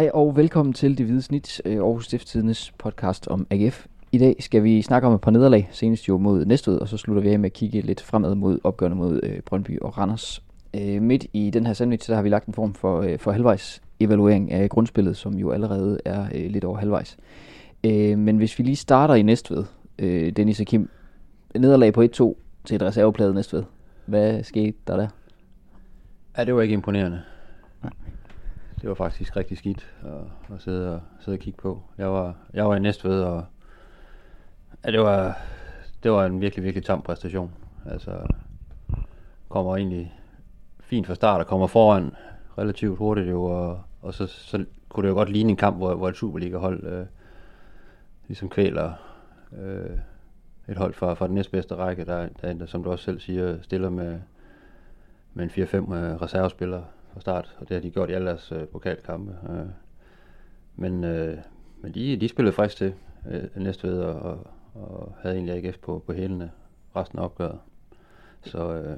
Hej og velkommen til Det Hvide Snit, øh, Aarhus Stiftstidens podcast om AGF. I dag skal vi snakke om et par nederlag, senest jo mod Næstved, og så slutter vi af med at kigge lidt fremad mod opgørende mod øh, Brøndby og Randers. Øh, midt i den her sandwich, der har vi lagt en form for, øh, for halvvejs evaluering af grundspillet, som jo allerede er øh, lidt over halvvejs. Øh, men hvis vi lige starter i Næstved, øh, Dennis og Kim, nederlag på 1-2 til et reserveplade Næstved. Hvad skete der der? Ja, det var ikke imponerende. Det var faktisk rigtig skidt at, at sidde, og, sidde og kigge på. Jeg var, jeg var i Næstved, og ja, det, var, det var en virkelig, virkelig tam præstation. Altså, kommer egentlig fint fra start og kommer foran relativt hurtigt jo, og, og så, så kunne det jo godt ligne en kamp, hvor, hvor et Superliga-hold øh, ligesom kvæler øh, et hold fra, fra den næstbedste række, der, der, som du også selv siger, stiller med, med en 4-5 øh, reservespillere fra start, og det har de gjort i alle deres øh, pokalkampe. Øh. Men, øh, men de, de spillede frisk til øh, Næstved og, og, og havde egentlig AGF på, på hælene resten af opgøret. Så øh,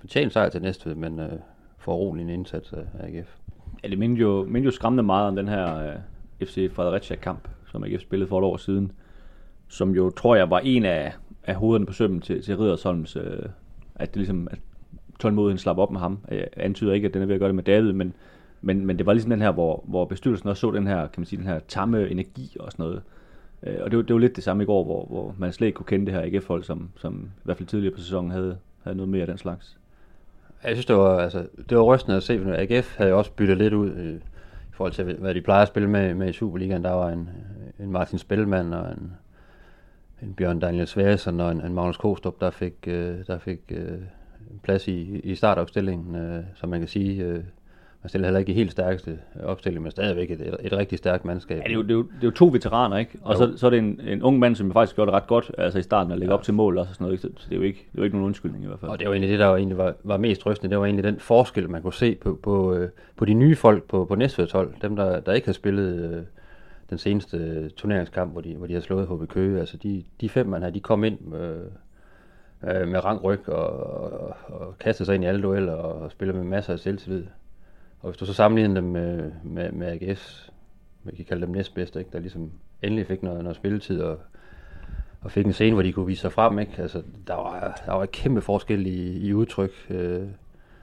fortjent sejr til Næstved, men øh, for rolig en indsats af AGF. Ja, det minder jo, minder jo skræmmende meget om den her øh, FC Fredericia-kamp, som AGF spillede for et år siden, som jo, tror jeg, var en af, af hovederne på sømmen til, til Riddersholms, øh, at det ligesom, at tålmodigheden slap op med ham. Jeg antyder ikke, at den er ved at gøre det med David, men, men, men det var ligesom den her, hvor, hvor bestyrelsen også så den her, kan man sige, den her tamme energi og sådan noget. Øh, og det var, det var lidt det samme i går, hvor, hvor man slet ikke kunne kende det her AGF-hold, som, som i hvert fald tidligere på sæsonen havde, havde noget mere af den slags. Jeg synes, det var, altså, det var rystende at se, for AGF havde jo også byttet lidt ud øh, i forhold til, hvad de plejer at spille med, med i Superligaen. Der var en, en Martin Spellemann og en, en Bjørn Daniel Sværsen og en, en Magnus Kostrup, der fik, øh, der fik øh, plads i, i startopstillingen, øh, som man kan sige, øh, man stiller heller ikke i helt stærkeste opstilling, men stadigvæk et, et, et rigtig stærkt mandskab. Ja, det er jo, det er jo, det er jo to veteraner, ikke? Og så, så er det en, en ung mand, som faktisk gjorde det ret godt, altså i starten at lægge ja. op til mål og sådan noget, så det er jo ikke, det er jo ikke nogen undskyldning i hvert fald. Og det var egentlig det, der var, egentlig var, var mest rystende, det var egentlig den forskel, man kunne se på, på, øh, på de nye folk på, på Næstveds hold, dem der, der ikke har spillet øh, den seneste turneringskamp, hvor de, hvor de har slået HB Køge, altså de, de fem man her, de kom ind øh, øh, med rang ryg og, og, og kaster sig ind i alle dueller og spiller med masser af selvtillid. Og hvis du så sammenligner dem med, med, med AGS, man kan kalde dem næstbedste, ikke? der ligesom endelig fik noget, noget spilletid og, og fik en scene, hvor de kunne vise sig frem. Ikke? Altså, der, var, der var et kæmpe forskel i, i udtryk øh,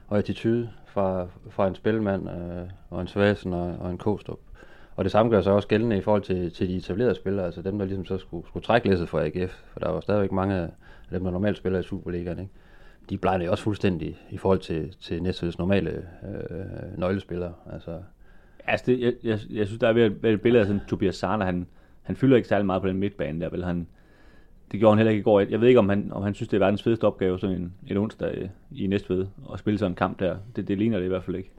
og attitude fra, fra en spilmand øh, og en Svasen og, og en Kostrup. Og det samme gør sig også gældende i forhold til, til de etablerede spillere, altså dem, der ligesom så skulle, skulle trække læsset for AGF, for der var stadigvæk mange af dem, der normalt spiller i Superligaen. Ikke? de blegner jo også fuldstændig i forhold til, til Næstveds normale øh, nøglespillere. Altså, altså det, jeg, jeg, jeg, synes, der er ved et, et billede af sådan Tobias Sarner, han, han fylder ikke særlig meget på den midtbane der, vel han, det gjorde han heller ikke i går. Jeg ved ikke, om han, om han synes, det er verdens fedeste opgave, sådan en, en onsdag i, i Næstved, at spille sådan en kamp der. Det, det ligner det i hvert fald ikke.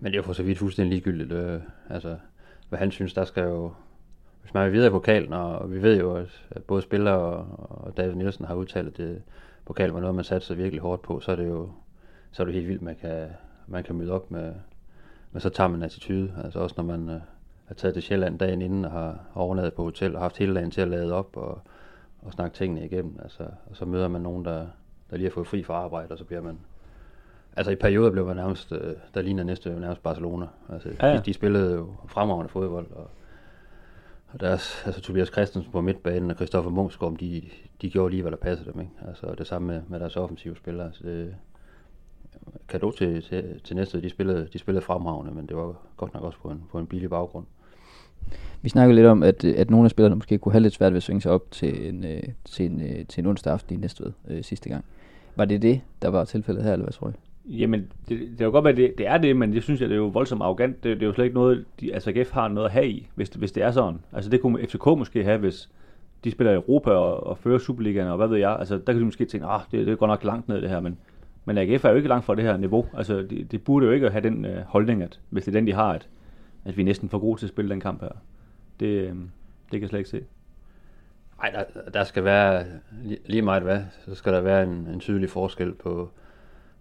Men det er jo for så vidt fuldstændig ligegyldigt. Øh, altså, hvad han synes, der skal jo... Hvis man er videre i pokalen, og vi ved jo, at, både spillere og, og David Nielsen har udtalt, at det, pokal var noget, man satte sig virkelig hårdt på, så er det jo så er det helt vildt, man kan, man kan møde op med, med så tager man en attitude. Altså også når man øh, er taget til Sjælland dagen inden og har overnattet på hotel og haft hele dagen til at lade op og, og snakke tingene igennem. Altså, og så møder man nogen, der, der lige har fået fri fra arbejde, og så bliver man... Altså i perioder blev man nærmest, øh, der ligner næste nærmest Barcelona. Altså, ja, ja. De, de spillede jo fremragende fodbold, og og deres, altså Tobias Christensen på midtbanen og Christoffer Munchsgaard, de, de gjorde lige, hvad der passede dem. Ikke? Altså det samme med, med deres offensive spillere. Så det, kado til, til, til næste, de spillede, de spillede fremragende, men det var godt nok også på en, på en billig baggrund. Vi snakkede lidt om, at, at nogle af spillerne måske kunne have lidt svært ved at svinge sig op til en, øh, til en, øh, til en onsdag aften i næste øh, sidste gang. Var det det, der var tilfældet her, eller hvad tror jeg? Jamen, det, det kan godt være, det, det er det, men jeg synes, at det er jo voldsomt arrogant. Det, det er jo slet ikke noget, de, altså GF har noget at have i, hvis, hvis det er sådan. Altså det kunne FCK måske have, hvis de spiller i Europa og, og fører Superligaen, og hvad ved jeg. Altså der kan de måske tænke, ah, det, det går nok langt ned det her, men, men AGF er jo ikke langt fra det her niveau. Altså de, de burde jo ikke have den øh, holdning, at hvis det er den, de har, at, at vi er næsten for gode til at spille den kamp her. Det, øh, det kan jeg slet ikke se. Nej, der, der skal være, lige meget hvad, så skal der være en, en tydelig forskel på,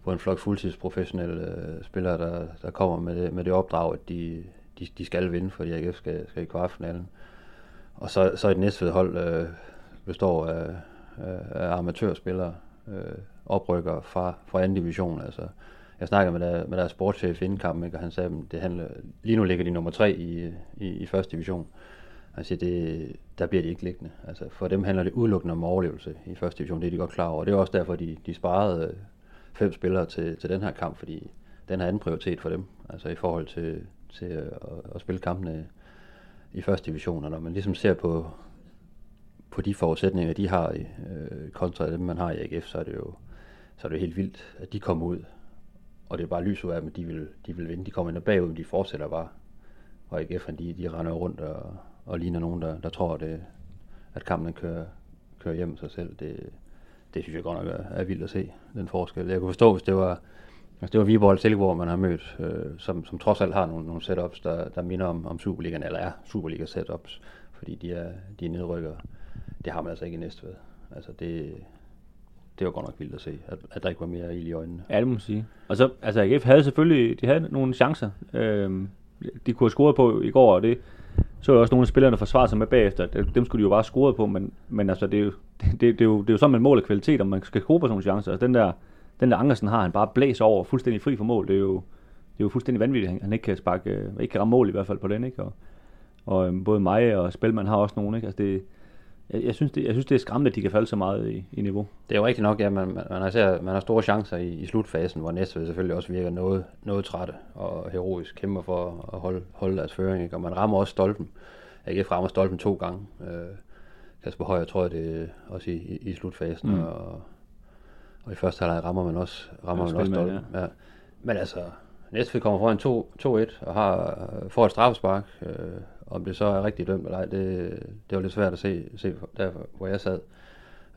på en flok fuldtidsprofessionelle øh, spillere, der, der kommer med det, med det opdrag, at de, de, de skal vinde, fordi AGF skal, skal i kvartfinalen. Og så, så et næstved hold øh, består af, af amatørspillere, øh, oprykker fra, fra anden division. Altså jeg snakkede med, der, med deres sportschef inden kampen, ikke, og han sagde, at det handler, lige nu ligger de nummer tre i, i, i første division. Han siger, det, der bliver de ikke liggende. Altså, for dem handler det udelukkende om overlevelse i første division, det er de godt klar over. Det er også derfor, de, de sparede fem spillere til, til den her kamp, fordi den har anden prioritet for dem, altså i forhold til, til at, at spille kampene i første division. Og når man ligesom ser på, på de forudsætninger, de har i, øh, kontra dem, man har i AGF, så er det jo så er det jo helt vildt, at de kommer ud, og det er bare lys ud af dem, at de vil, de vil vinde. De kommer ind bagud, men de fortsætter bare. Og AGF'erne, de, de render rundt og, og ligner nogen, der, der tror, det, øh, at kampen kører, kører hjem sig selv. Det, det synes jeg godt nok er, er vildt at se, den forskel. Jeg kunne forstå, hvis det var, hvis det var Viborg eller Silkeborg, man har mødt, øh, som, som trods alt har nogle, nogle setups, der, der minder om, om Superligaen, eller er Superliga setups, fordi de er, de er nedrykker. Det har man altså ikke i Næstved. Altså det, det var godt nok vildt at se, at, at der ikke var mere ild i øjnene. Ja, det må man sige. Og så, altså AGF havde selvfølgelig, de havde nogle chancer. øh, de kunne have scoret på i går, og det så er også nogle af spillerne forsvaret sig med bagefter. Dem skulle de jo bare score på, men, men altså, det, er jo, det, det, er jo, det er jo sådan, man måler kvalitet, om man skal score på sådan nogle chancer. Altså, den der, den der Angersen har, han bare blæser over, fuldstændig fri for mål. Det er jo, det er jo fuldstændig vanvittigt, han, han ikke kan sparke, øh, ikke kan ramme mål i hvert fald på den, ikke? Og, og øhm, både mig og Spelman har også nogen, ikke? Altså, det, jeg, jeg, synes, det, jeg synes, det er skræmmende, at de kan falde så meget i, i niveau. Det er jo rigtigt nok, ja. Man, man, man, har, ser, man har store chancer i, i slutfasen, hvor Næstved selvfølgelig også virker noget, noget trætte og heroisk kæmper for at holde, holde deres føring. Ikke? Og man rammer også stolpen. AGF rammer stolpen to gange. Øh, Kasper Højer tror jeg det også i, i, i slutfasen. Mm. Og, og i første halvleg rammer man også, rammer ja, man også stolpen. Ja. Ja. Men altså, Næstved kommer foran 2-1 og har, får et straffespark. Øh, om det så er rigtig dømt eller ej, det, det var lidt svært at se, se der, hvor jeg sad.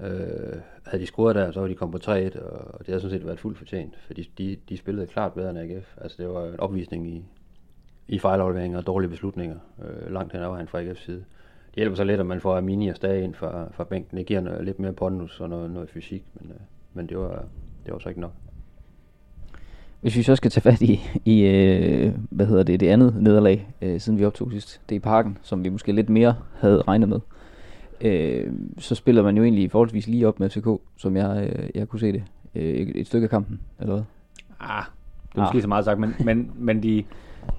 Øh, havde de scoret der, så var de kommet på 3-1, og det havde sådan set været fuldt fortjent, for de, de, de spillede klart bedre end AGF. Altså det var en opvisning i, i fejlafleveringer og dårlige beslutninger, øh, langt hen ad vejen fra AGF's side. Det hjælper så lidt, at man får Armini og Stage ind fra, fra bænken. Det giver noget, lidt mere pondus og noget, noget fysik, men, øh, men det, var, det var så ikke nok. Hvis vi så skal tage fat i, i øh, hvad hedder det, det andet nederlag, øh, siden vi optog sidst, det er i parken, som vi måske lidt mere havde regnet med. Øh, så spiller man jo egentlig forholdsvis lige op med FCK, som jeg, øh, jeg kunne se det. Øh, et, et stykke af kampen, eller hvad? Ah, det er måske ah. så meget sagt, men, men, men de,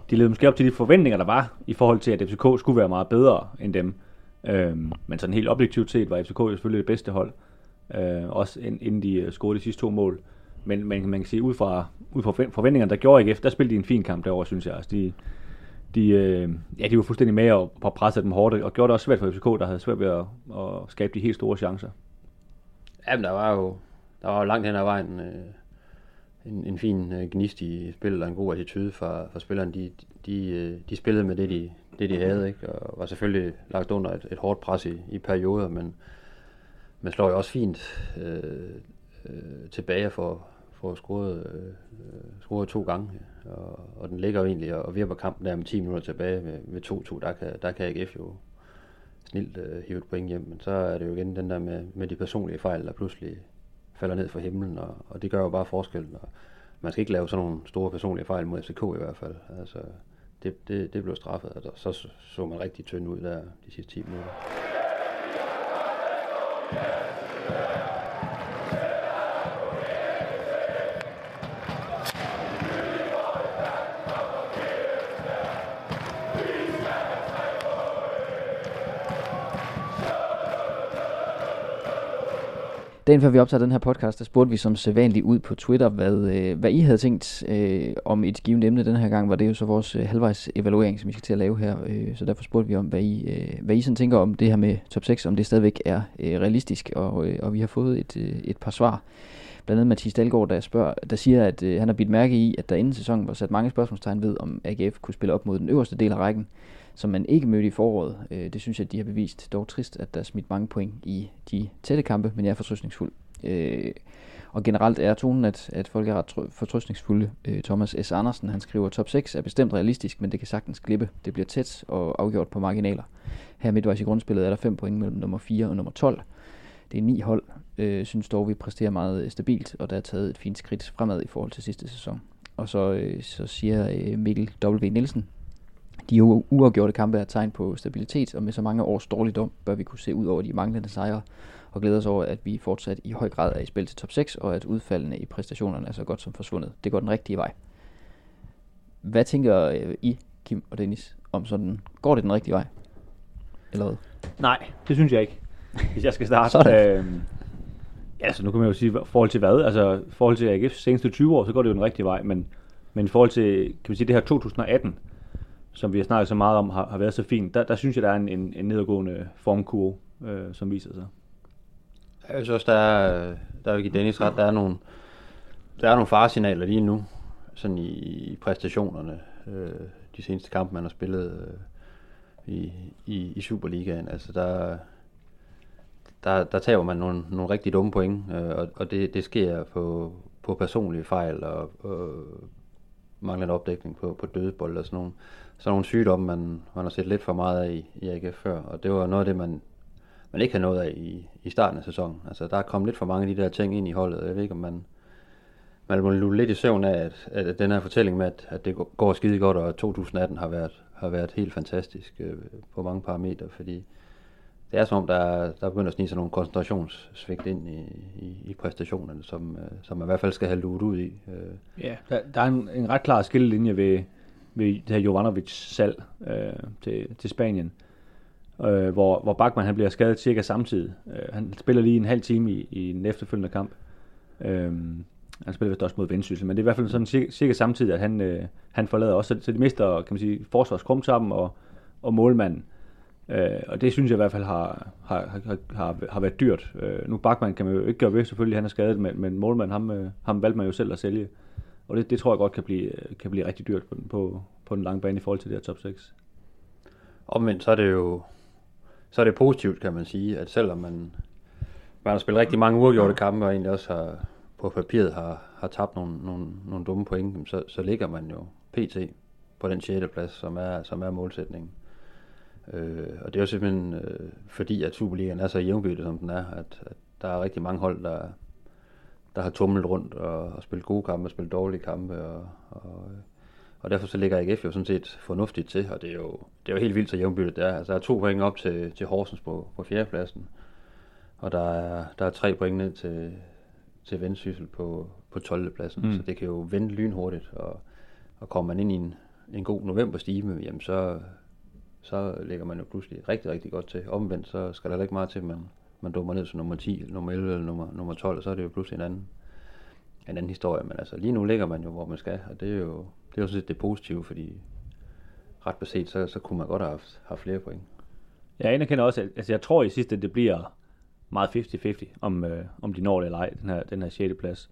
de levede måske op til de forventninger, der var, i forhold til, at FCK skulle være meget bedre end dem. Øh, men sådan helt objektivt set var FCK jo selvfølgelig det bedste hold, øh, også inden de øh, scorede de sidste to mål. Men, men man kan sige, ud fra, ud fra forventningerne, der gjorde AGF, der spillede de en fin kamp derovre, synes jeg. Altså, de, de, øh, ja, de var fuldstændig med og, og pressede dem hårdt, og gjorde det også svært for FCK, der havde svært ved at, at skabe de helt store chancer. Jamen, der var jo, der var jo langt hen ad vejen øh, en, en fin øh, gnist i spillet og en god attitude fra, fra spillerne. De, de, øh, de spillede med det, de, det, de havde, ikke? og var selvfølgelig lagt under et, et hårdt pres i, i perioder, men man slår jo også fint øh, øh, tilbage for, får scoret, øh, scoret to gange, og, og den ligger jo egentlig og virper kampen der med 10 minutter tilbage med, med 2-2. Der kan, der kan AGF jo snilt øh, hive et point hjem, men så er det jo igen den der med, med de personlige fejl, der pludselig falder ned fra himlen, og, og det gør jo bare forskellen. Og man skal ikke lave sådan nogle store personlige fejl mod FCK i hvert fald. Altså, det, det, det blev straffet, og så så man rigtig tynd ud der de sidste 10 minutter. Dagen før vi optager den her podcast, der spurgte vi som sædvanligt ud på Twitter, hvad, øh, hvad I havde tænkt øh, om et givet emne. Den her gang var det jo så vores øh, halvvejs evaluering, som vi skal til at lave her. Øh, så derfor spurgte vi om, hvad I, øh, hvad I sådan tænker om det her med top 6, om det stadigvæk er øh, realistisk. Og, øh, og vi har fået et, øh, et par svar. Blandt andet Mathis Dalgaard, der, spørger, der siger, at øh, han har bidt mærke i, at der inden sæsonen var sat mange spørgsmålstegn ved, om AGF kunne spille op mod den øverste del af rækken som man ikke mødte i foråret. Øh, det synes jeg, at de har bevist. Dog trist, at der er smidt mange point i de tætte kampe, men jeg er fortrystningsfuld. Øh, og generelt er tonen, at, at folk er ret fortrystningsfulde. Øh, Thomas S. Andersen, han skriver, top 6 er bestemt realistisk, men det kan sagtens glippe. Det bliver tæt og afgjort på marginaler. Her midtvejs i grundspillet er der 5 point mellem nummer 4 og nummer 12. Det er ni hold, øh, synes dog, vi præsterer meget øh, stabilt, og der er taget et fint skridt fremad i forhold til sidste sæson. Og så, øh, så siger øh, Mikkel W. Nielsen, de uafgjorte kampe er et tegn på stabilitet, og med så mange års dårligdom bør vi kunne se ud over de manglende sejre og glæde os over, at vi fortsat i høj grad er i spil til top 6, og at udfaldene i præstationerne er så godt som forsvundet. Det går den rigtige vej. Hvad tænker øh, I, Kim og Dennis, om sådan, går det den rigtige vej? Eller hvad? Nej, det synes jeg ikke. Hvis jeg skal starte. Sådan. Øhm, ja, så nu kan man jo sige, i forhold til hvad? Altså, i forhold til AGF's seneste 20 år, så går det jo den rigtige vej, men, men i forhold til, kan man sige, det her 2018, som vi har snakket så meget om, har, har været så fint, der, der synes jeg, der er en, en, en nedadgående øh, formkurve, øh, som viser sig. Jeg synes også, der er, der er jo ikke Dennis ret, der er nogle, der er nogle faresignaler lige nu, sådan i, i præstationerne, øh, de seneste kampe, man har spillet øh, i, i, i Superligaen. Altså der, der, der tager man nogle, nogle rigtig dumme point, øh, og, og det, det sker på, på personlige fejl og, og manglende opdækning på, på dødebold og sådan nogle, sådan nogle sygdomme, man, man har set lidt for meget af i, i AGF før, og det var noget af det, man, man ikke havde noget af i, i starten af sæsonen. Altså, der er kommet lidt for mange af de der ting ind i holdet. Jeg ved ikke, om man, man må lulle lidt i søvn af, at, at, den her fortælling med, at, at det går skide godt, og 2018 har været, har været helt fantastisk øh, på mange parametre, fordi det er som om, der, der begynder at snige sig nogle koncentrationssvigt ind i, i, i præstationerne, som, øh, som man i hvert fald skal have luet ud i. Øh, Ja, der, der er en, en ret klar skillelinje ved, ved det her Jovanovic salg øh, til, til Spanien, øh, hvor, hvor Bachmann han bliver skadet cirka samtidig. Øh, han spiller lige en halv time i, i den efterfølgende kamp. Øh, han spiller vist også mod Vendsyssel, men det er i hvert fald sådan cirka, cirka samtidig, at han, øh, han forlader også. Så, så de mister, kan man sige, forsvarskrumtappen og, og målmanden. Øh, og det synes jeg i hvert fald har, har, har, har, har været dyrt. Øh, nu Bachmann kan man jo ikke gøre ved, selvfølgelig han er skadet, men, men målmanden, ham, øh, ham valgte man jo selv at sælge. Og det, det tror jeg godt kan blive, kan blive rigtig dyrt på den, på, på den lange bane i forhold til det her top 6. Omvendt så er det jo så er det positivt, kan man sige, at selvom man, man har spillet rigtig mange uafgjorte kampe, og egentlig også har, på papiret har, har tabt nogle, nogle, nogle dumme point, så, så ligger man jo pt. på den 6. plads, som er, som er målsætningen. Øh, og det er jo simpelthen øh, fordi, at Superligaen er så jævnbyrdet, som den er, at, at der er rigtig mange hold, der, der har tumlet rundt og, og spillet gode kampe og spillet dårlige kampe, og, og, og derfor så ligger AGF jo sådan set fornuftigt til, og det er jo, det er jo helt vildt så jævnbyrdet det er. Altså, der er to point op til, til Horsens på, på fjerdepladsen, og der er, der er tre point ned til, til Vendsyssel på, på 12. pladsen, mm. så det kan jo vende lynhurtigt, og, og kommer man ind i en, en god novemberstime, jamen så, så ligger man jo pludselig rigtig, rigtig godt til. Omvendt, så skal der ikke meget til, at man, man dummer ned som nummer 10, nummer 11 eller nummer, nummer 12, og så er det jo pludselig en anden, en anden historie. Men altså, lige nu ligger man jo, hvor man skal, og det er jo, det er jo sådan set det positive, fordi ret beset, så, så kunne man godt have haft, haft flere point. Jeg anerkender også, at altså jeg tror i sidste, at det bliver meget 50-50, om, øh, om de når det eller ej, den her, den her 6. plads.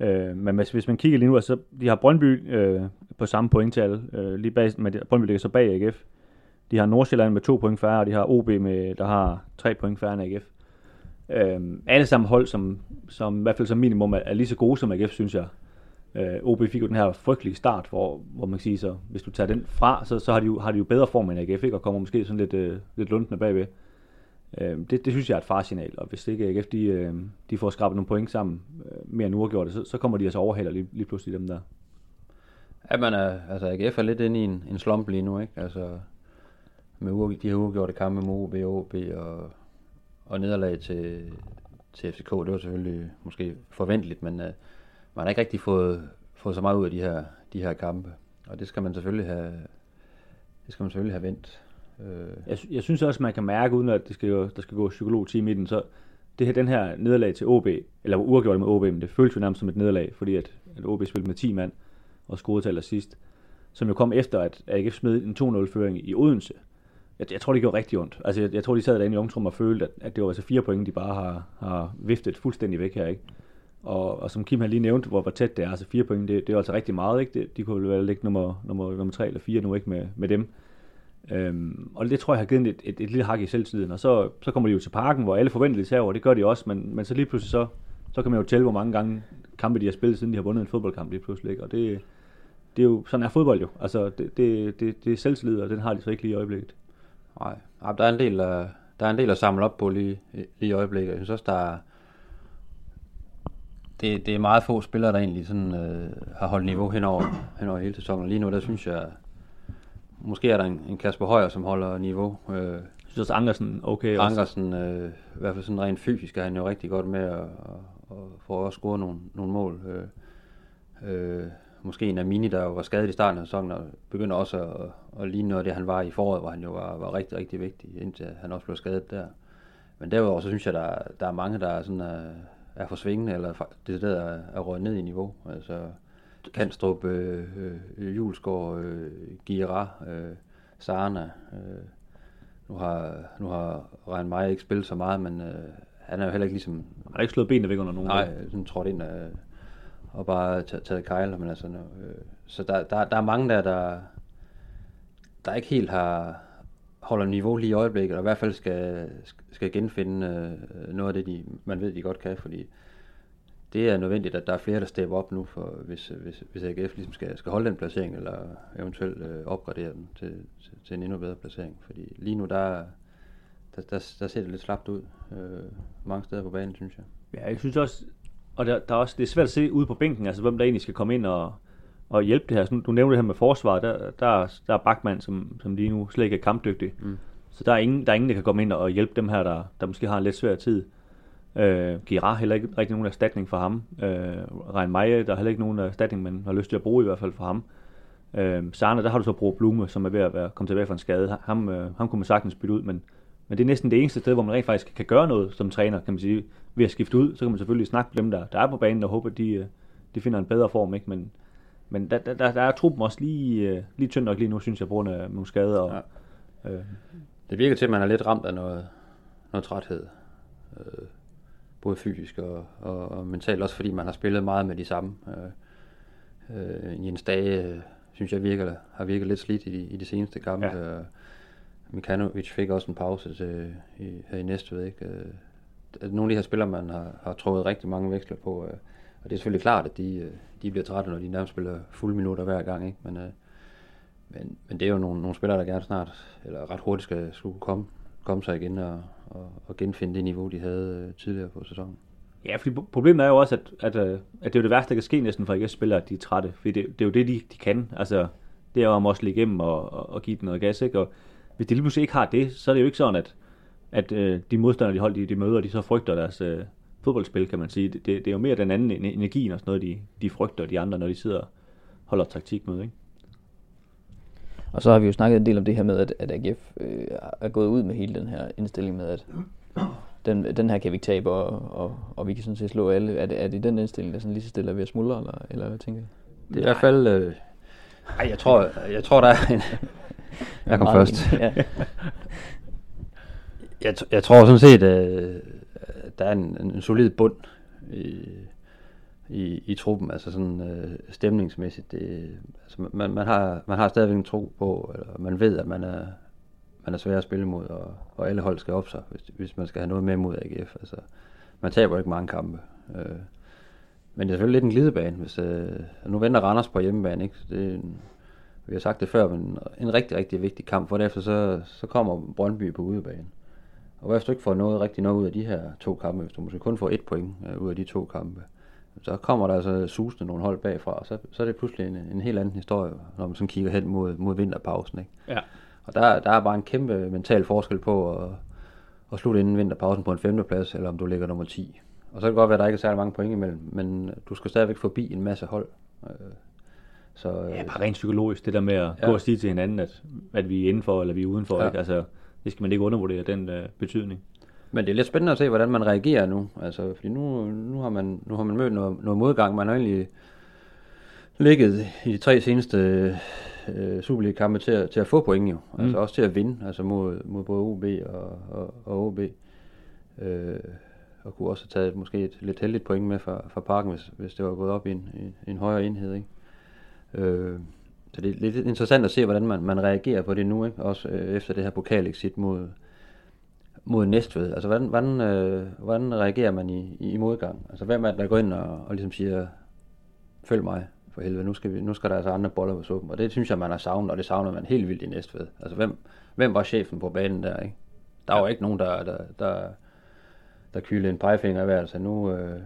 Øh, men hvis, hvis man kigger lige nu, altså, de har Brøndby øh, på samme pointtal, øh, lige bag, men Brøndby ligger så bag AGF. De har Nordsjælland med to point færre, og de har OB, med, der har tre point færre end AGF. Øhm, alle sammen hold, som, som i hvert fald som minimum er, er lige så gode som AGF, synes jeg. Øh, OB fik jo den her frygtelige start, hvor, hvor man kan sige, så hvis du tager den fra, så, så har, de jo, har de jo bedre form end AGF, ikke? og kommer måske sådan lidt, øh, lidt lundende bagved. Øh, det, det synes jeg er et farsignal, og hvis ikke AGF de, øh, de får skrabet nogle point sammen øh, mere end uafgjort, så, så kommer de altså overhaler lige, lige pludselig dem der. Ja, man er, altså AGF er lidt inde i en, en slump lige nu, ikke? Altså, med uge, de her uafgjorte kampe med OB, OB og, og nederlag til, til FCK, det var selvfølgelig måske forventeligt, men uh, man har ikke rigtig fået, fået så meget ud af de her, de her kampe. Og det skal man selvfølgelig have, det skal man selvfølgelig have vendt. Øh, Jeg, jeg synes også, man kan mærke, uden at det skal, jo- der skal gå psykologteam i den, så det her, den her nederlag til OB, eller uafgjort med OB, men det føltes jo nærmest som et nederlag, fordi at, at OB spillede med 10 mand og scorede til allersidst, som jo kom efter, at AGF smed en 2-0-føring i Odense. Jeg, jeg tror, det gjorde rigtig ondt. Altså, jeg, jeg tror, de sad derinde i omtrum og følte, at, at det var altså fire point, de bare har, har viftet fuldstændig væk her, ikke? Og, og som Kim har lige nævnt, hvor, hvor tæt det er, altså fire point, det, det er altså rigtig meget, ikke? Det, de kunne vel ligge nummer, nummer, nummer tre eller fire nu, ikke, med, med dem. Øhm, og det tror jeg har givet et, et, et lille hak i selvtiden. Og så, så kommer de jo til parken, hvor alle forventer lidt herover. Det gør de også, men, men så lige pludselig så, så kan man jo tælle, hvor mange gange kampe de har spillet, siden de har vundet en fodboldkamp lige pludselig. Ikke? Og det, det er jo, sådan er fodbold jo. Altså, det, det, det, det er selvtillid, og den har de så ikke lige i øjeblikket. Nej, Ej, der er en del at, der er en del at samle op på lige, lige i øjeblikket. Jeg synes også, der er, det, det er meget få spillere, der egentlig sådan, øh, har holdt niveau henover, henover hele sæsonen. Lige nu, der synes jeg, måske er der en, en Kasper Højer, som holder niveau. Øh, Jeg synes også, Ankersen okay også. Ankersen, øh, i hvert fald sådan rent fysisk, er han jo rigtig godt med at, at, at få også score nogle, nogle mål. Øh, øh, måske en af Mini, der jo var skadet i starten af sæsonen, og begynder også at, at ligne noget af det, han var i foråret, hvor han jo var, var rigtig, rigtig vigtig, indtil han også blev skadet der. Men derudover, så synes jeg, der, der er mange, der er, sådan, er, er for svingende, eller det der er, er røget ned i niveau. Altså, Kanstrup, øh, øh, Julesgaard, øh, Gira, øh, Sarna. Øh, nu har, nu har Ryan Meyer ikke spillet så meget, men øh, han er jo heller ikke ligesom Han har ikke slået benene væk under nogen. Nej, sådan trådt ind øh, og bare taget, taget kejler, men altså, øh, så der, der, der er mange der, der, der ikke helt har holder niveau lige i øjeblikket, og i hvert fald skal, skal genfinde øh, noget af det, de, man ved, de godt kan, fordi det er nødvendigt, at der er flere, der stepper op nu, for hvis, hvis, hvis AGF ligesom skal, skal holde den placering, eller eventuelt øh, opgradere den til, til, til en endnu bedre placering. Fordi lige nu, der, der, der, der ser det lidt slapt ud øh, mange steder på banen, synes jeg. Ja, jeg synes også, og der, der er også, det er svært at se ude på bænken, altså hvem der egentlig skal komme ind og, og hjælpe det her. Så du nævnte det her med forsvar, der, der, er- der er Bachmann, som, som lige nu slet ikke er kampdygtig. Mm. Så der er, ingen, der er ingen, der kan komme ind og hjælpe dem her, der, der måske har en lidt svær tid. Øh, Gira heller ikke rigtig nogen erstatning for ham. Øh, Rein Meyer, der er heller ikke nogen erstatning, man har lyst til at bruge i hvert fald for ham. Øh, Sarne, der har du så brugt Blume, som er ved at være, komme tilbage fra en skade. Ham, øh, ham kunne man sagtens bytte ud, men, men det er næsten det eneste sted, hvor man rent faktisk kan gøre noget som træner, kan man sige. Ved at skifte ud, så kan man selvfølgelig snakke med dem, der, der er på banen, og håbe, at de, øh, de finder en bedre form. Ikke? Men, men der, der, der, er truppen også lige, øh, lige tynd nok lige nu, synes jeg, på grund af nogle skader. Og, ja. øh, Det virker til, at man er lidt ramt af noget, noget træthed. Øh, både fysisk og, og, og mentalt, også fordi man har spillet meget med de samme. Øh, øh, Jens Dage, øh, synes jeg, virker, har virket lidt slidt i de, i de seneste kampe. Ja. Ja. Mikanovic fik også en pause til, i, her i Næstved. Ikke? Øh, nogle af de her spillere, man har, har trukket rigtig mange veksler på, øh, og det er selvfølgelig klart, at de, øh, de bliver trætte, når de nærmest spiller fulde minutter hver gang. Ikke? Men, øh, men, men det er jo nogle, nogle spillere, der gerne snart, eller ret hurtigt skal, skulle komme, komme sig igen og, og, og genfinde det niveau, de havde øh, tidligere på sæsonen. Ja, fordi problemet er jo også, at, at, øh, at det er jo det værste, der kan ske næsten for AGF-spillere, at de er trætte. Fordi det, det er jo det, de, de kan. Altså, det er jo om også at ligge igennem og, og, og give den noget gas, ikke? Og hvis de lige pludselig ikke har det, så er det jo ikke sådan, at, at øh, de modstandere, de hold, de, de møder, de så frygter deres øh, fodboldspil, kan man sige. Det, det, det er jo mere den anden en- energien og sådan noget, de, de frygter de andre, når de sidder og holder taktik med, ikke? Og så har vi jo snakket en del om det her med, at, at AGF øh, er gået ud med hele den her indstilling med, at den, den her kan vi ikke tabe, og, og, og vi kan sådan set slå alle. Er det, er det den indstilling, der sådan lige så stille er ved at smuldre, eller, eller hvad tænker I? Det er i hvert fald... Øh, ej, jeg tror, jeg tror, der er en... Jeg kom først. Ja. Jeg, t- jeg tror sådan set, øh, der er en, en, solid bund i, i, i truppen, altså sådan øh, stemningsmæssigt. Det, altså man, man, har, man har stadigvæk en tro på, eller man ved, at man er, man er svær at spille mod, og, og alle hold skal op sig, hvis, hvis man skal have noget med mod AGF. Altså, man taber ikke mange kampe. Øh, men det er selvfølgelig lidt en glidebane, hvis øh, nu venter Randers på hjemmebane, ikke? Det er en, vi har sagt det før, men en rigtig, rigtig vigtig kamp, for derefter så, så kommer Brøndby på udebane. Og hvis du ikke får noget rigtig noget ud af de her to kampe, hvis du måske kun får et point øh, ud af de to kampe, så kommer der altså susende nogle hold bagfra, og så, så er det pludselig en, en helt anden historie, når man sådan kigger hen mod, mod vinterpausen. Ikke? Ja. Og der, der er bare en kæmpe mental forskel på at, at slutte inden vinterpausen på en femteplads, eller om du ligger nummer 10. Og så kan det godt være, at der ikke er særlig mange point imellem, men du skal stadigvæk forbi en masse hold. Så, øh, Ja, bare rent psykologisk, det der med at ja. Gå og sige til hinanden, at, at vi er indenfor, eller vi er udenfor. Ja. Ikke? Altså, det skal man ikke undervurdere, den øh, betydning. Men det er lidt spændende at se, hvordan man reagerer nu. Altså, fordi nu, nu, har, man, nu har man mødt noget, noget modgang. Man har egentlig ligget i de tre seneste øh, Superliga-kampe til, at- til at få point jo. Mm. Altså også til at vinde, altså mod, mod både OB og, og, og OB. Øh, og kunne også have taget måske et lidt heldigt point med fra, fra parken, hvis, hvis det var gået op i en, i en højere enhed. Ikke? Øh, så det er lidt interessant at se, hvordan man, man reagerer på det nu, ikke? også øh, efter det her pokalexit mod, mod Næstved. Altså, hvordan, hvordan, øh, hvordan reagerer man i, i, modgang? Altså, hvem er det, der går ind og, og ligesom siger, følg mig for helvede, nu skal, vi, nu skal der altså andre boller på suppen. Og det synes jeg, man har savnet, og det savner man helt vildt i Næstved. Altså, hvem, hvem var chefen på banen der, ikke? Der var ikke nogen, der, der, der, der kyldte en pegefinger i hvert, så nu, øh,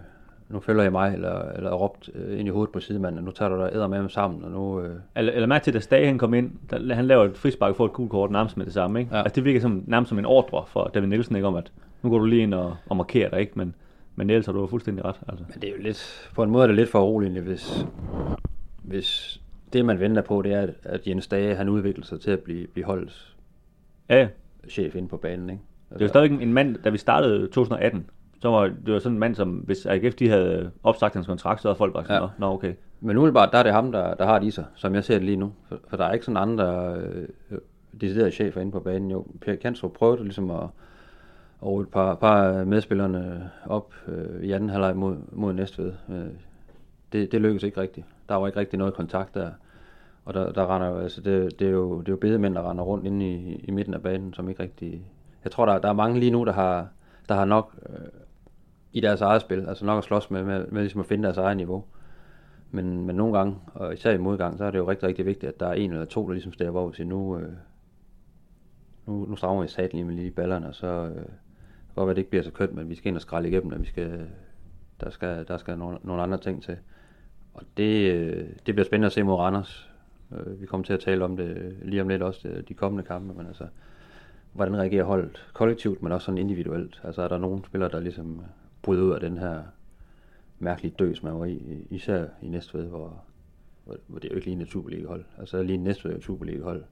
nu følger jeg mig, eller, eller råbt øh, ind i hovedet på sidemanden, og nu tager du dig æder med sammen, og nu... Øh, Eller, eller mærke til, da Stage han kom ind, der, han laver et frispark og får et kort nærmest med det samme. Ikke? Ja. Altså, det virker som, nærmest som en ordre for David Nielsen, ikke? om at nu går du lige ind og, og markerer dig, ikke? Men, men ellers har du fuldstændig ret. Altså. Men det er jo lidt, på en måde er det lidt for uroligende, hvis, hvis det man venter på, det er, at- Jens Dage, han udvikler sig til at blive, blive holdets Ja, chef inde på banen, ikke? Det er jo stadig en mand, da vi startede 2018, så var det var sådan en mand, som hvis AGF de havde opsagt hans kontrakt, så havde folk bare sådan, Ja. nå okay. Men umiddelbart, der er det ham, der, der har det i sig, som jeg ser det lige nu. For, for der er ikke sådan andre øh, deciderede chefer inde på banen. Jo, Per Kansrup prøvede ligesom at og et par, par medspillerne op øh, i anden halvleg mod, mod Næstved. Øh, det, det lykkedes ikke rigtigt. Der var ikke rigtig noget kontakt der. Og der, der render altså det, det, er jo, det er jo bedemænd, der render rundt inde i, i midten af banen, som ikke rigtig... Jeg tror, der, der er mange lige nu, der har, der har nok øh, i deres eget spil, altså nok at slås med, med, med ligesom at finde deres eget niveau. Men, men nogle gange, og især i modgang, så er det jo rigtig, rigtig vigtigt, at der er en eller to, der ligesom står hvor vi siger, nu, øh, nu, nu strammer vi sat lige med lige ballerne, og så øh, godt være, at det ikke bliver så kønt, men vi skal ind og skrælle igennem, og vi skal, der skal, der skal nogle, nogle andre ting til. Og det, øh, det bliver spændende at se mod Randers. Øh, vi kommer til at tale om det lige om lidt også, de- de kommende kampe, men altså, hvordan reagerer holdet kollektivt, men også sådan individuelt? Altså er der nogle spillere, der ligesom bryder ud af den her mærkelige døs, man var i, især i Næstved, hvor, hvor, det er jo ikke lige Superliga-hold. Altså lige Næstved er jo et Superliga-hold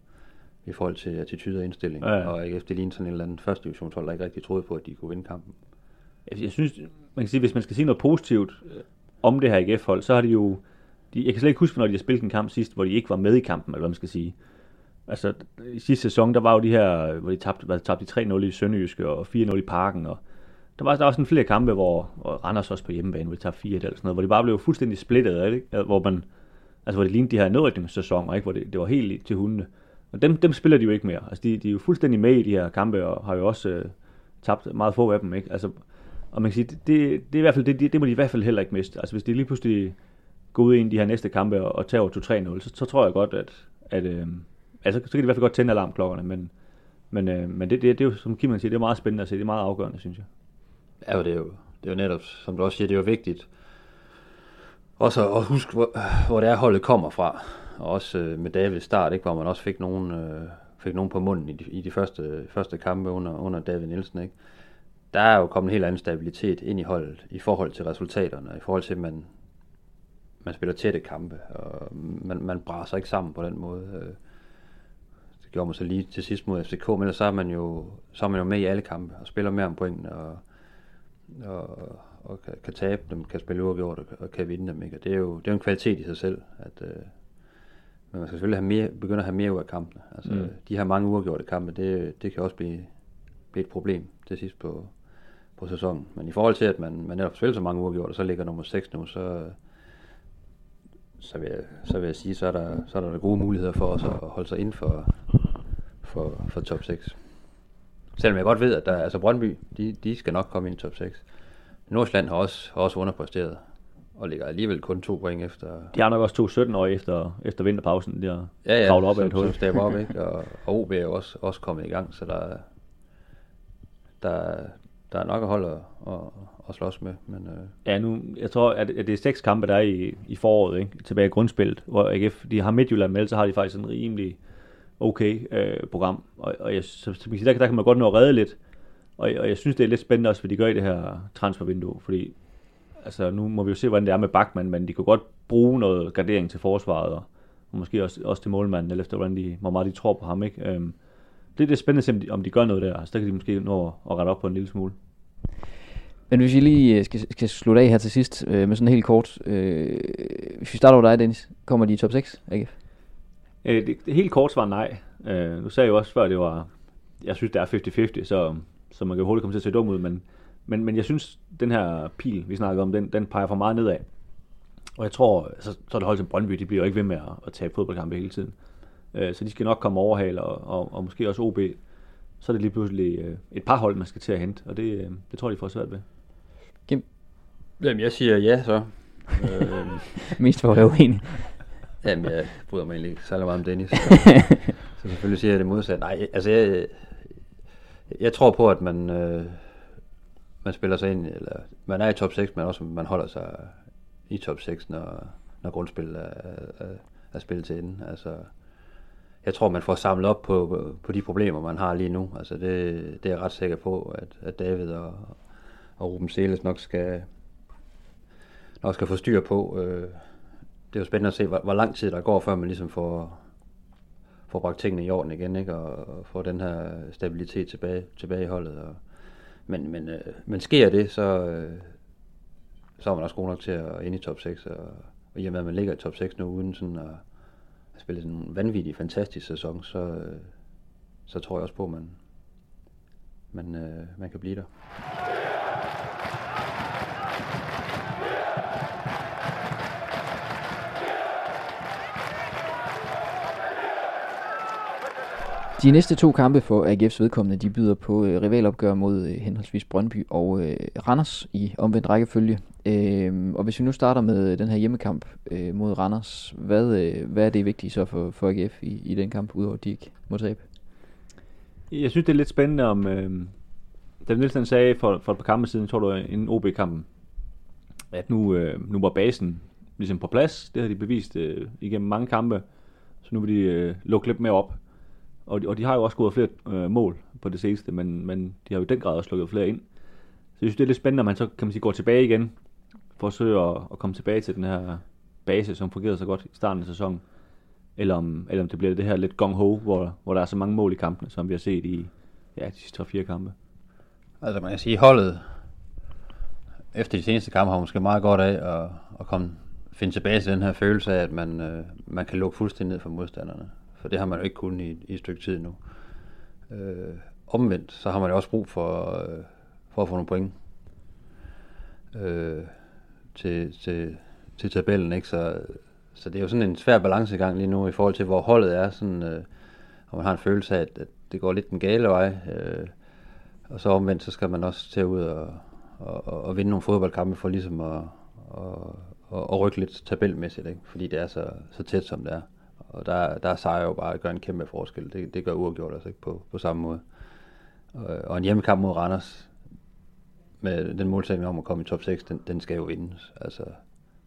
i forhold til attitude og indstilling. Ja, ja. Og AGF, det lignede sådan en eller anden første divisionshold, der ikke rigtig troede på, at de kunne vinde kampen. Jeg, jeg synes, man kan sige, hvis man skal sige noget positivt øh, om det her AGF-hold, så har de jo... De, jeg kan slet ikke huske, når de har spillet en kamp sidst, hvor de ikke var med i kampen, eller hvad man skal sige. Altså, i sidste sæson, der var jo de her, hvor de tabte, hvad, tabte de 3-0 i Sønderjyske og 4-0 i Parken, og der var, der var sådan flere kampe, hvor og Randers også på hjemmebane, hvor de tabte 4 eller sådan noget, hvor de bare blev fuldstændig splittet, ikke? hvor man, altså hvor det lignede de her nedrykningssæsoner, ikke? hvor det, det var helt til hundene. Og dem, dem spiller de jo ikke mere. Altså, de, de er jo fuldstændig med i de her kampe, og har jo også øh, tabt meget få af dem, ikke? Altså, og man kan sige, det, det, det er i hvert fald, det, det, det må de i hvert fald heller ikke miste. Altså, hvis de lige pludselig går ud i en af de her næste kampe og, og tager 2-3-0, så, så tror jeg godt, at, at øh, altså, så kan de i hvert fald godt tænde alarmklokkerne, men, men, øh, men det, det, det, er jo, som Kim siger, det er meget spændende at se, det er meget afgørende, synes jeg. Ja, og det er jo, det er jo netop, som du også siger, det er jo vigtigt også at huske, hvor, hvor det er, holdet kommer fra. Og også øh, med Davids start, ikke, hvor man også fik nogen, øh, fik nogen på munden i de, i de første, første kampe under, under David Nielsen. Ikke? Der er jo kommet en helt anden stabilitet ind i holdet i forhold til resultaterne, i forhold til, at man, man spiller tætte kampe, og man, man braser ikke sammen på den måde. øh. Det gjorde man så lige til sidst mod FCK, men ellers så er man jo, så er man jo med i alle kampe og spiller mere om pointene, og, og, og kan, kan tabe dem, kan spille uafgjort og, og kan vinde dem. Ikke? Og det er jo det er jo en kvalitet i sig selv, at, øh, men man skal selvfølgelig have mere, begynde at have mere ud af kampene. Altså, Mm. De her mange uafgjorte kampe, det, det kan også blive, blive et problem til sidst på, på sæsonen. Men i forhold til, at man, man netop spiller så mange uafgjorte, så ligger nummer 6 nu, så, så, vil jeg, så vil jeg sige, så er der, så er der gode muligheder for os at holde sig inden for, for, for top 6. Selvom jeg godt ved, at der, altså Brøndby, de, de skal nok komme ind i top 6. Nordsjælland har også, har også underpræsteret, og ligger alligevel kun to point efter, De har nok også to 17 år efter, efter vinterpausen, der ja, ja, kravlet op af som, et hul. stepper op, ikke? Og, og OB er også, også kommet i gang, så der, er- der, der er nok at holde og, og, og slås med. Men, øh, Ja, nu, jeg tror, at, at det er seks kampe, der er i, i foråret, ikke? tilbage i grundspillet, hvor AGF, de har Midtjylland med, så har de faktisk en rimelig okay øh, program, og, og jeg, så, så man kan sige, der, der kan man godt nå at redde lidt, og, og jeg synes, det er lidt spændende også, hvad de gør i det her transfervindue, fordi altså, nu må vi jo se, hvordan det er med Bachmann, men de kan godt bruge noget gardering til forsvaret, og, og måske også, også til målmanden, eller efter hvordan de, hvor meget de tror på ham. Ikke? Øhm, det, det er spændende at se, om de, om de gør noget der, så der kan de måske nå at, at rette op på en lille smule. Men hvis vi lige øh, skal, skal slutte af her til sidst øh, med sådan helt kort. Øh, hvis vi starter over dig, Dennis. Kommer de i top 6, AGF? Øh, det, det helt kort svar nej. Øh, nu sagde jeg jo også før, det var, jeg synes, det er 50-50, så, så man kan jo hurtigt komme til at se dum ud, men, men, men jeg synes, den her pil, vi snakkede om, den, den peger for meget nedad. Og jeg tror, så, så er det holdt som Brøndby, de bliver jo ikke ved med at, at tabe fodboldkampe hele tiden. Øh, så de skal nok komme overhale, og, og, og måske også OB. Så er det lige pludselig øh, et par hold, man skal til at hente, og det, øh, det tror jeg, de får svært ved. jamen, jeg siger ja så. øh, Mest for at være uenig. Jamen, jeg bryder mig egentlig ikke særlig meget om Dennis. Så, så selvfølgelig siger jeg det modsatte. Nej, altså jeg, jeg tror på, at man, øh, man spiller sig ind, eller man er i top 6, men også man holder sig i top 6, når, når grundspillet er, er, er spillet til ende. Altså, jeg tror, man får samlet op på, på de problemer, man har lige nu. Altså, det, det er jeg ret sikker på, at, at David og, og Ruben Seles nok skal, nok skal få styr på. Øh, det er jo spændende at se, hvor, hvor lang tid der går, før man ligesom får, får bragt tingene i orden igen, ikke? Og, og får den her stabilitet tilbage, tilbage i holdet. Og, men, men, øh, men sker det, så, øh, så er man også god nok til at ind i top 6. Og, og i og med, at man ligger i top 6 nu, uden sådan at, at spille sådan en vanvittig, fantastisk sæson, så, øh, så tror jeg også på, at man, man, øh, man kan blive der. De næste to kampe for AGF's vedkommende, de byder på øh, rivalopgør mod øh, henholdsvis Brøndby og øh, Randers i omvendt rækkefølge. Øh, og hvis vi nu starter med øh, den her hjemmekamp øh, mod Randers, hvad, øh, hvad er det vigtige så for, for AGF i, i den kamp, udover at de ikke må tabe? Jeg synes, det er lidt spændende om... Øh, David Nielsen sagde for, for et par kampe siden, tror du, en OB-kampen, at nu, øh, nu var basen ligesom på plads. Det har de bevist øh, igennem mange kampe. Så nu vil de øh, lukke lidt mere op. Og de, og de har jo også gået flere øh, mål på det seneste, men, men de har jo i den grad også lukket flere ind. Så jeg synes, det er lidt spændende, at man så kan man sige, går tilbage igen, forsøger at, at komme tilbage til den her base, som fungerede så godt i starten af sæsonen. Eller om, eller om det bliver det her lidt gong-ho, hvor, hvor der er så mange mål i kampene, som vi har set i ja, de sidste 3-4 kampe. Altså man kan sige, holdet efter de seneste kampe har måske meget godt af at, at komme, finde tilbage til den her følelse af, at man, øh, man kan lukke fuldstændig ned for modstanderne for det har man jo ikke kunnet i, i et stykke tid nu. Øh, omvendt, så har man jo også brug for, øh, for at få nogle point øh, til, til, til tabellen, ikke? Så, så det er jo sådan en svær balancegang lige nu i forhold til, hvor holdet er, sådan, øh, og man har en følelse af, at, at det går lidt den gale vej, øh, og så omvendt, så skal man også til ud og, og, og, og vinde nogle fodboldkampe for ligesom at, og, og, og rykke lidt tabelmæssigt, ikke? fordi det er så, så tæt, som det er. Og der, der er sejr jo bare at gøre en kæmpe forskel. Det, det gør uafgjort altså ikke på, på samme måde. Og, og en hjemmekamp mod Randers, med den målsætning om at komme i top 6, den, den skal jo vindes. Altså,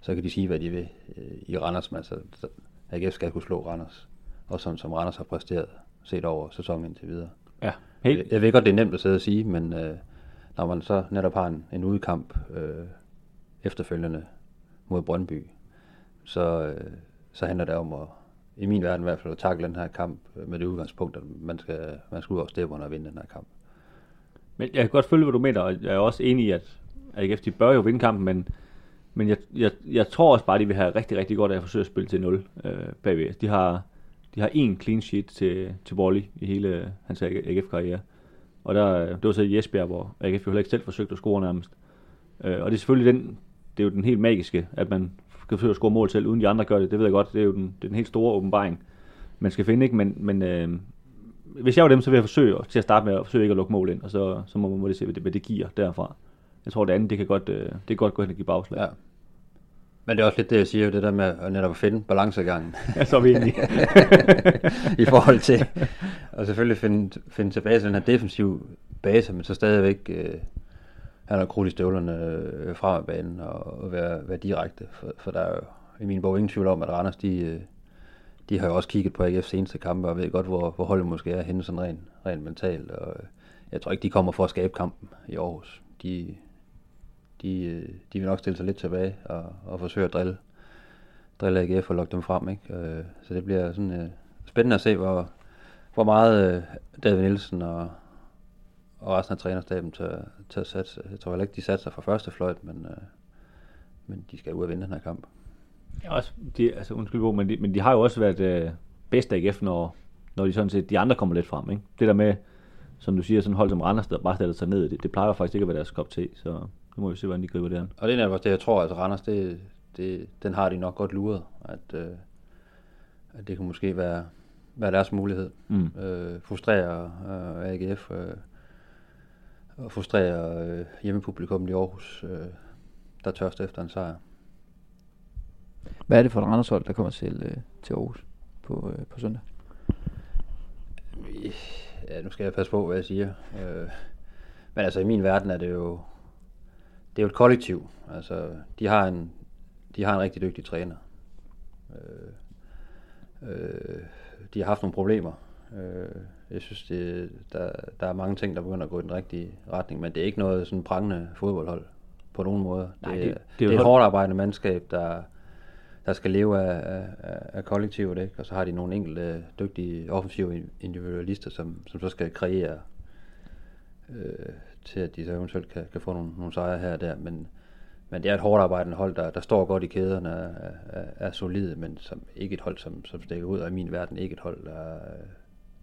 så kan de sige, hvad de vil øh, i Randers, men altså, AGF skal kunne slå Randers. Og som, som Randers har præsteret, set over sæsonen indtil videre. Ja, helt. Jeg, jeg ved godt, det er nemt at sidde og sige, men øh, når man så netop har en, en udkamp øh, efterfølgende mod Brøndby, så, øh, så handler det om at, i min verden i hvert fald, at takle den her kamp med det udgangspunkt, at man skal, man skal ud over stepperne og vinde den her kamp. Men jeg kan godt følge, hvad du mener, og jeg er også enig i, at AGF de bør jo vinde kampen, men, men jeg, jeg, jeg tror også bare, at de vil have rigtig, rigtig godt af at forsøge at spille til 0 øh, bagved. De har, de har én clean sheet til, til Wally i hele hans AGF-karriere. Og der, det var så i Esbjerg, hvor AGF jo heller ikke selv forsøgte at score nærmest. Øh, og det er selvfølgelig den, det er jo den helt magiske, at man forsøge at score mål selv, uden de andre gør det. Det ved jeg godt, det er jo den, det er den helt store åbenbaring, man skal finde. Ikke? Men, men øh, hvis jeg var dem, så vil jeg forsøge til at starte med at forsøge ikke at lukke mål ind, og så, så må, må det se, hvad det, hvad det giver derfra. Jeg tror, det andet, det kan godt, øh, det kan godt gå hen og give bagslag. Ja. Men det er også lidt det, jeg siger, det der med at netop at finde balancegangen. Ja, så er vi enige. I forhold til, og selvfølgelig finde, finde tilbage til den her defensive base, men så stadigvæk øh, han har krudt i støvlerne øh, frem af banen og, og være, være direkte. For, for der er jo i min bog ingen tvivl om, at Randers de, øh, de har jo også kigget på AGF's seneste kampe og ved godt, hvor, hvor holdet måske er henne sådan rent, rent mentalt. Og øh, jeg tror ikke, de kommer for at skabe kampen i Aarhus. De, de, de vil nok stille sig lidt tilbage og, og forsøge at drille, drille AGF og lokke dem frem. Ikke? Så det bliver sådan spændende at se, hvor, hvor meget David Nielsen og, og resten af trænerstaben til, til at satse. Jeg tror heller ikke, de satser fra første fløjt, men, øh, men de skal ud og vinde den her kamp. Ja, også, de, altså, undskyld, men de, men de har jo også været øh, bedst af AGF, når, når de sådan set, de andre kommer lidt frem. Ikke? Det der med, som du siger, sådan hold som Randers, der bare stiller sig ned, det, det plejer faktisk ikke at være deres kop til, så nu må vi se, hvordan de griber det an. Og det er også det, jeg tror, at altså Randers, det, det, den har de nok godt luret, at, øh, at det kunne måske være, være deres mulighed. Mm. Øh, frustrere øh, AGF, øh, og frustrere øh, hjemmepublikum i Aarhus, øh, der tørst efter en sejr. Hvad er det for et Randershold, der kommer til, øh, til Aarhus på, øh, på søndag? Ja, nu skal jeg passe på, hvad jeg siger. Øh, men altså i min verden er det jo det er jo et kollektiv. Altså, de har en, de har en rigtig dygtig træner. Øh, øh, de har haft nogle problemer. Øh, jeg synes, det, der, der er mange ting, der begynder at gå i den rigtige retning, men det er ikke noget sådan prangende fodboldhold på nogen måde. Nej, det, det- det, er et hold- hårdt arbejdende mandskab, der, der skal leve af, af, af, af kollektivet, ikke? og så har de nogle enkelte dygtige offensive individualister, som, som så skal kreere øh, til, at de så eventuelt kan, kan få nogle, nogle sejre her og der, men, men det er et hårdt arbejdende hold, der, der står godt i kæderne, er, er, er solide, men som ikke et hold, som, som stikker ud, og i min verden ikke et hold, der,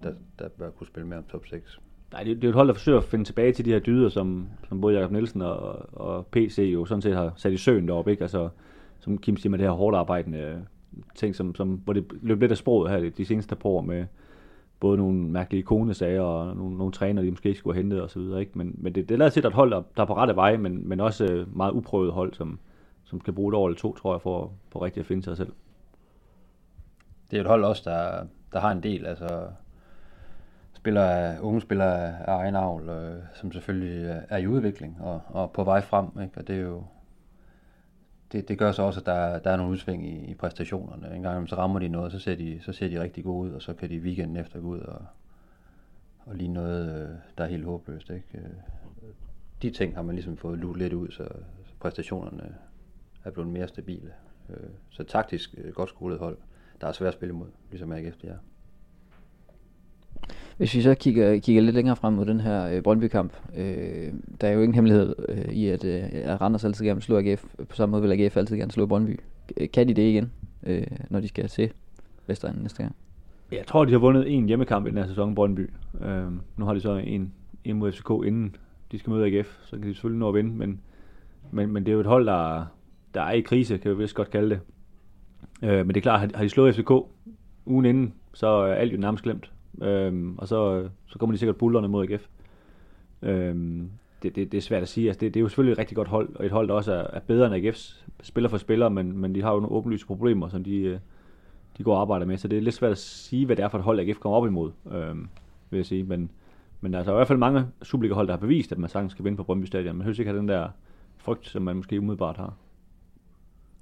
der, der bør kunne spille med om top 6. Nej, det, det er et hold, der forsøger at finde tilbage til de her dyder, som, som både Jakob Nielsen og, og PC jo sådan set har sat i søen deroppe, ikke? Altså, som Kim siger med det her hårdt arbejdende ting, som, som, hvor det løb lidt af sproget her de, de seneste par år med både nogle mærkelige konesager og nogle, nogle træner, de måske ikke skulle have hentet osv. Ikke? Men, men det, det lader til, at et hold, der, der er på rette vej, men, men også øh, meget uprøvet hold, som, som skal bruge et år eller to, tror jeg, for, for rigtig at finde sig selv. Det er et hold også, der, der har en del, altså spiller, unge spillere af egen avl, øh, som selvfølgelig er- i udvikling og, og på vej frem, ikke? og det er jo det, det gør så også, at der, der er nogle udsving i, i præstationerne. En gang så rammer de noget, så ser de, så ser de rigtig gode ud, og så kan de weekenden efter gå ud og, og lige noget, øh, der er helt håbløst. Ikke? Øh, de ting har man ligesom fået luet lidt ud, så præstationerne er blevet mere stabile. Øh, så taktisk øh, godt skolet hold, der er svært at spille imod, ligesom AGF det er. Hvis vi så kigger, kigger lidt længere frem mod den her øh, Brøndby-kamp, øh, der er jo ingen hemmelighed øh, i, at, øh, at Randers altid gerne vil slå AGF. På samme måde vil AGF altid gerne slå Brøndby. Øh, kan de det igen, øh, når de skal se Vestegnen næste gang? Jeg tror, de har vundet en hjemmekamp i den her sæson, Brøndby. Øh, nu har de så en, en mod FCK inden de skal møde AGF, så kan de selvfølgelig nå at vinde, men, men, men det er jo et hold, der, der er i krise, kan vi vist godt kalde det. Øh, men det er klart, har de- har de slået FCK ugen inden, så er alt jo nærmest glemt. Øhm, og så, så kommer de sikkert bullerne mod AGF. Øhm, det, det, det er svært at sige. Altså, det, det er jo selvfølgelig et rigtig godt hold, og et hold, der også er, er bedre end AGF's spiller for spiller, men, men de har jo nogle åbenlyse problemer, som de, øh, de går og arbejder med. Så det er lidt svært at sige, hvad det er for et hold, AGF kommer op imod, øhm, vil jeg sige. Men, men altså, der er i hvert fald mange Superliga-hold, der har bevist, at man sagtens skal vinde på Brøndby Stadion. Man høres ikke have den der frygt, som man måske umiddelbart har.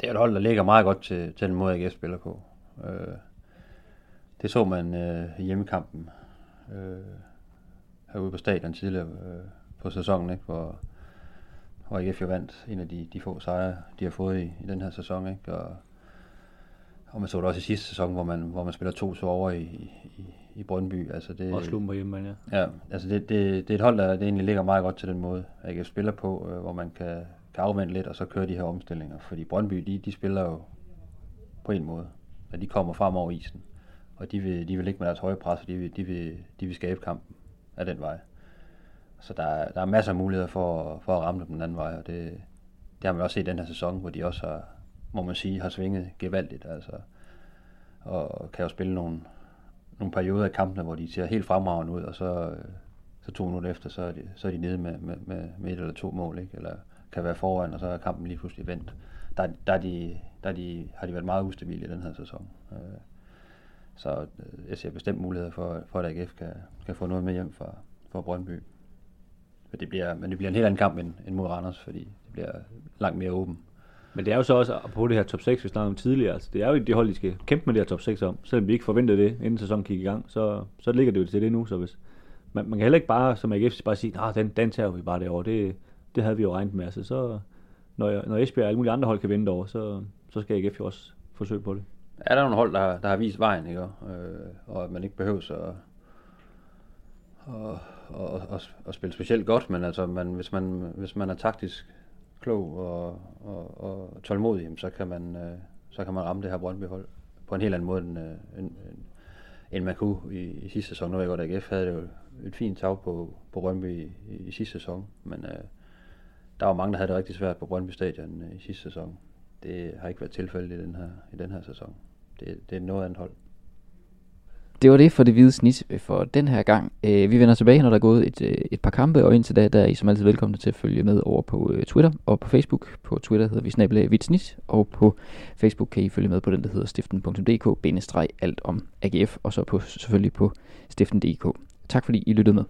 Det er et hold, der ligger meget godt til, til den måde, AGF spiller på. Øh, det så man øh, hjemmekampen øh, herude på stadion tidligere øh, på sæsonen, ikke? Hvor, hvor AGF jo vandt en af de, de få sejre, de har fået i, i den her sæson. Ikke? Og, og man så det også i sidste sæson, hvor man, hvor man spiller to så over i, i, i Brøndby. Altså det, Og på hjemme, ja. Ja, altså det, det, det er et hold, der det egentlig ligger meget godt til den måde, AGF spiller på, øh, hvor man kan, kan afvente lidt, og så køre de her omstillinger. Fordi Brøndby, de, de spiller jo på en måde, at de kommer frem over isen, og de vil, de vil ligge med deres høje pres, og de vil, de vil, de vil skabe kampen af den vej. Så der, er- der er masser af muligheder for, for at ramme dem den anden vej, og det, det har man også set i den her sæson, hvor de også har, må man sige, har svinget gevaldigt, altså, og kan jo spille nogle, nogle perioder af kampene, hvor de ser helt fremragende ud, og så, så to minutter efter, så er de, så er de nede med, med, med, med et eller to mål, ikke? eller kan være foran, og så er kampen lige pludselig vendt. Der, der, er de, der er de, har de været meget ustabile i den her sæson. Øh, så øh, jeg ser bestemt muligheder for, for at AGF kan, kan få noget med hjem fra, fra Brøndby. Men det, bliver, men det bliver en helt anden kamp end, end mod Randers, fordi det bliver langt mere åben. Men det er jo så også på det her top 6, vi snakkede om tidligere. Altså, det er jo de hold, de skal kæmpe med det her top 6 om. Selvom vi ikke forventede det, inden sæsonen gik i gang, så, så ligger det jo til det nu. Så hvis, man, man kan heller ikke bare, som AGF, bare sige, at den, den tager vi bare derovre. Det, det havde vi jo regnet med. Altså, så, når, når Esbjerg og alle mulige andre hold kan vinde derovre, så, så skal AGF jo også forsøge på det. Er der nogle hold, der, der har vist vejen, ikke? Øh, og at man ikke behøver så at, og, og, og, og spille specielt godt, men altså, man, hvis, man, hvis man er taktisk klog og, og, og tålmodig, jamen, så, kan man, øh, så kan man ramme det her Brøndby-hold på en helt anden måde, end, øh, end, end, end man kunne i, i sidste sæson. Nu ved jeg godt, at AGF havde det jo et fint tag på, på Brøndby i, i, i sidste sæson, men øh, der var mange, der havde det rigtig svært på Brøndby Stadion øh, i sidste sæson. Det har ikke været tilfældet i den her, i den her sæson. Det, det er noget andet hold. Det var det for det hvide snit øh, for den her gang. Øh, vi vender tilbage, når der er gået et, øh, et par kampe, og indtil da, der er I som altid velkomne til at følge med over på øh, Twitter og på Facebook. På Twitter hedder vi snabelag hvidt snit, og på Facebook kan I følge med på den, der hedder stiften.dk, alt om AGF, og så på, selvfølgelig på stiften.dk. Tak fordi I lyttede med.